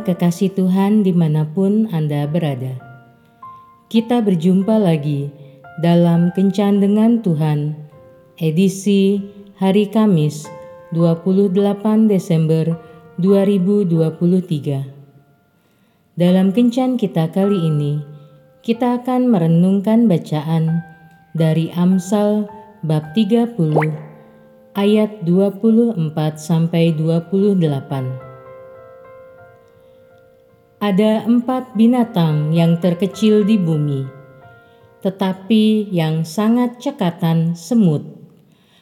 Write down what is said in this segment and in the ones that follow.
Kekasih Tuhan di mana pun Anda berada. Kita berjumpa lagi dalam Kencan dengan Tuhan, edisi hari Kamis 28 Desember 2023. Dalam Kencan kita kali ini, kita akan merenungkan bacaan dari Amsal bab 30 ayat 24 sampai 28. Ada empat binatang yang terkecil di bumi, tetapi yang sangat cekatan semut,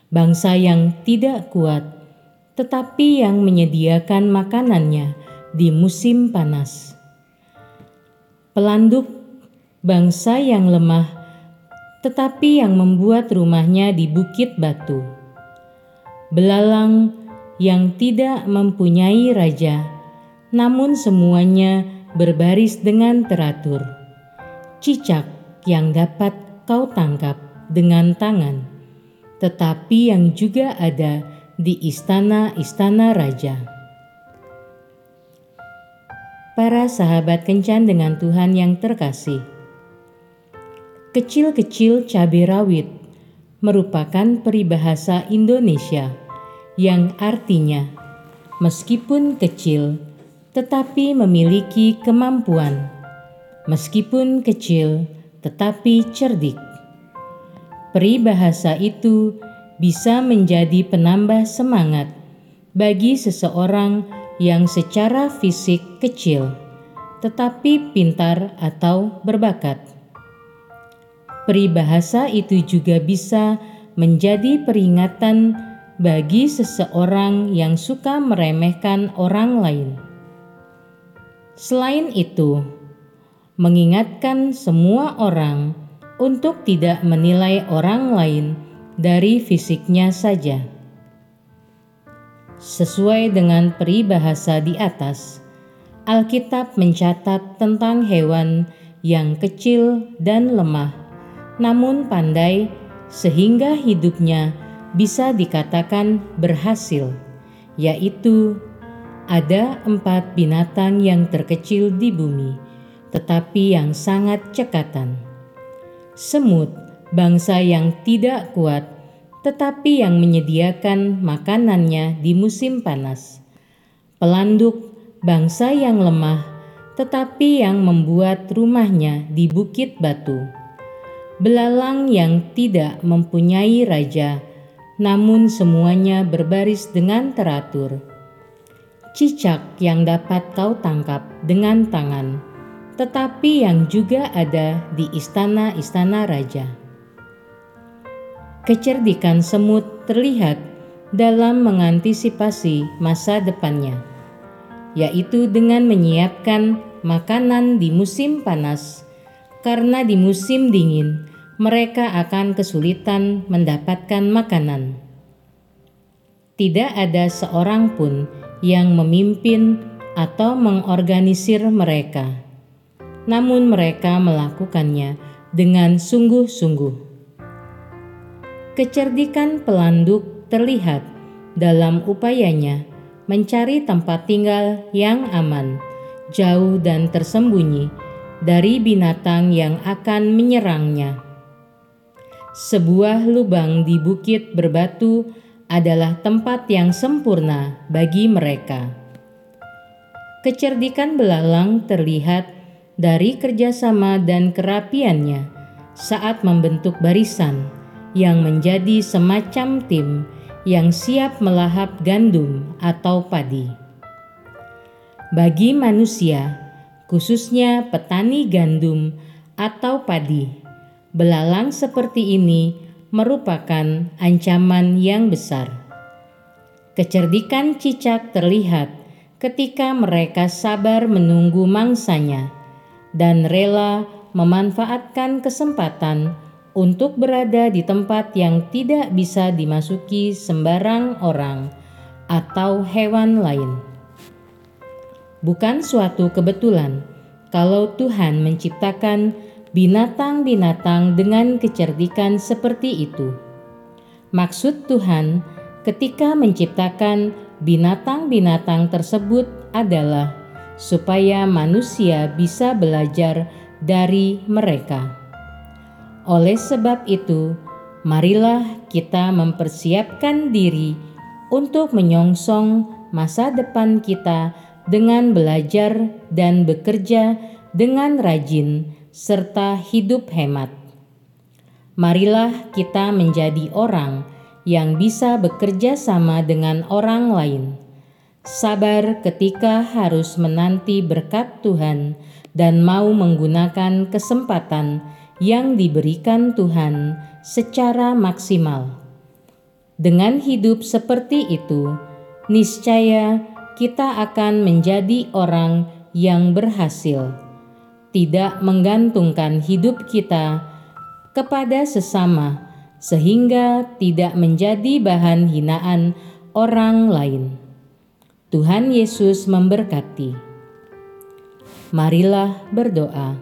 bangsa yang tidak kuat, tetapi yang menyediakan makanannya di musim panas. Pelanduk bangsa yang lemah, tetapi yang membuat rumahnya di bukit batu. Belalang yang tidak mempunyai raja namun semuanya berbaris dengan teratur. Cicak yang dapat kau tangkap dengan tangan, tetapi yang juga ada di istana-istana raja. Para sahabat kencan dengan Tuhan yang terkasih, kecil-kecil cabai rawit merupakan peribahasa Indonesia yang artinya meskipun kecil, tetapi memiliki kemampuan, meskipun kecil tetapi cerdik. Peribahasa itu bisa menjadi penambah semangat bagi seseorang yang secara fisik kecil tetapi pintar atau berbakat. Peribahasa itu juga bisa menjadi peringatan bagi seseorang yang suka meremehkan orang lain Selain itu, mengingatkan semua orang untuk tidak menilai orang lain dari fisiknya saja. Sesuai dengan peribahasa di atas, Alkitab mencatat tentang hewan yang kecil dan lemah, namun pandai, sehingga hidupnya bisa dikatakan berhasil, yaitu ada empat binatang yang terkecil di bumi, tetapi yang sangat cekatan. Semut, bangsa yang tidak kuat, tetapi yang menyediakan makanannya di musim panas. Pelanduk, bangsa yang lemah, tetapi yang membuat rumahnya di bukit batu. Belalang yang tidak mempunyai raja, namun semuanya berbaris dengan teratur cicak yang dapat kau tangkap dengan tangan, tetapi yang juga ada di istana-istana raja. Kecerdikan semut terlihat dalam mengantisipasi masa depannya, yaitu dengan menyiapkan makanan di musim panas, karena di musim dingin mereka akan kesulitan mendapatkan makanan. Tidak ada seorang pun yang memimpin atau mengorganisir mereka, namun mereka melakukannya dengan sungguh-sungguh. Kecerdikan pelanduk terlihat dalam upayanya mencari tempat tinggal yang aman, jauh, dan tersembunyi dari binatang yang akan menyerangnya. Sebuah lubang di bukit berbatu adalah tempat yang sempurna bagi mereka. Kecerdikan belalang terlihat dari kerjasama dan kerapiannya saat membentuk barisan yang menjadi semacam tim yang siap melahap gandum atau padi. Bagi manusia, khususnya petani gandum atau padi, belalang seperti ini merupakan ancaman yang besar. Kecerdikan cicak terlihat ketika mereka sabar menunggu mangsanya dan rela memanfaatkan kesempatan untuk berada di tempat yang tidak bisa dimasuki sembarang orang atau hewan lain. Bukan suatu kebetulan kalau Tuhan menciptakan binatang-binatang dengan kecerdikan seperti itu. Maksud Tuhan ketika menciptakan binatang-binatang tersebut adalah supaya manusia bisa belajar dari mereka. Oleh sebab itu, marilah kita mempersiapkan diri untuk menyongsong masa depan kita dengan belajar dan bekerja dengan rajin serta hidup hemat. Marilah kita menjadi orang yang bisa bekerja sama dengan orang lain. Sabar ketika harus menanti berkat Tuhan dan mau menggunakan kesempatan yang diberikan Tuhan secara maksimal. Dengan hidup seperti itu, niscaya kita akan menjadi orang yang berhasil, tidak menggantungkan hidup kita kepada sesama, sehingga tidak menjadi bahan hinaan orang lain. Tuhan Yesus memberkati. Marilah berdoa.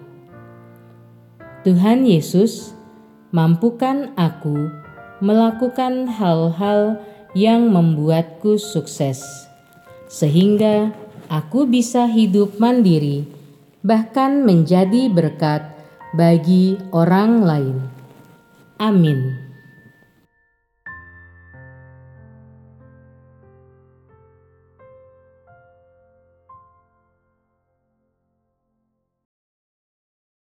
Tuhan Yesus, mampukan aku melakukan hal-hal yang membuatku sukses sehingga aku bisa hidup mandiri, bahkan menjadi berkat bagi orang lain. Amin.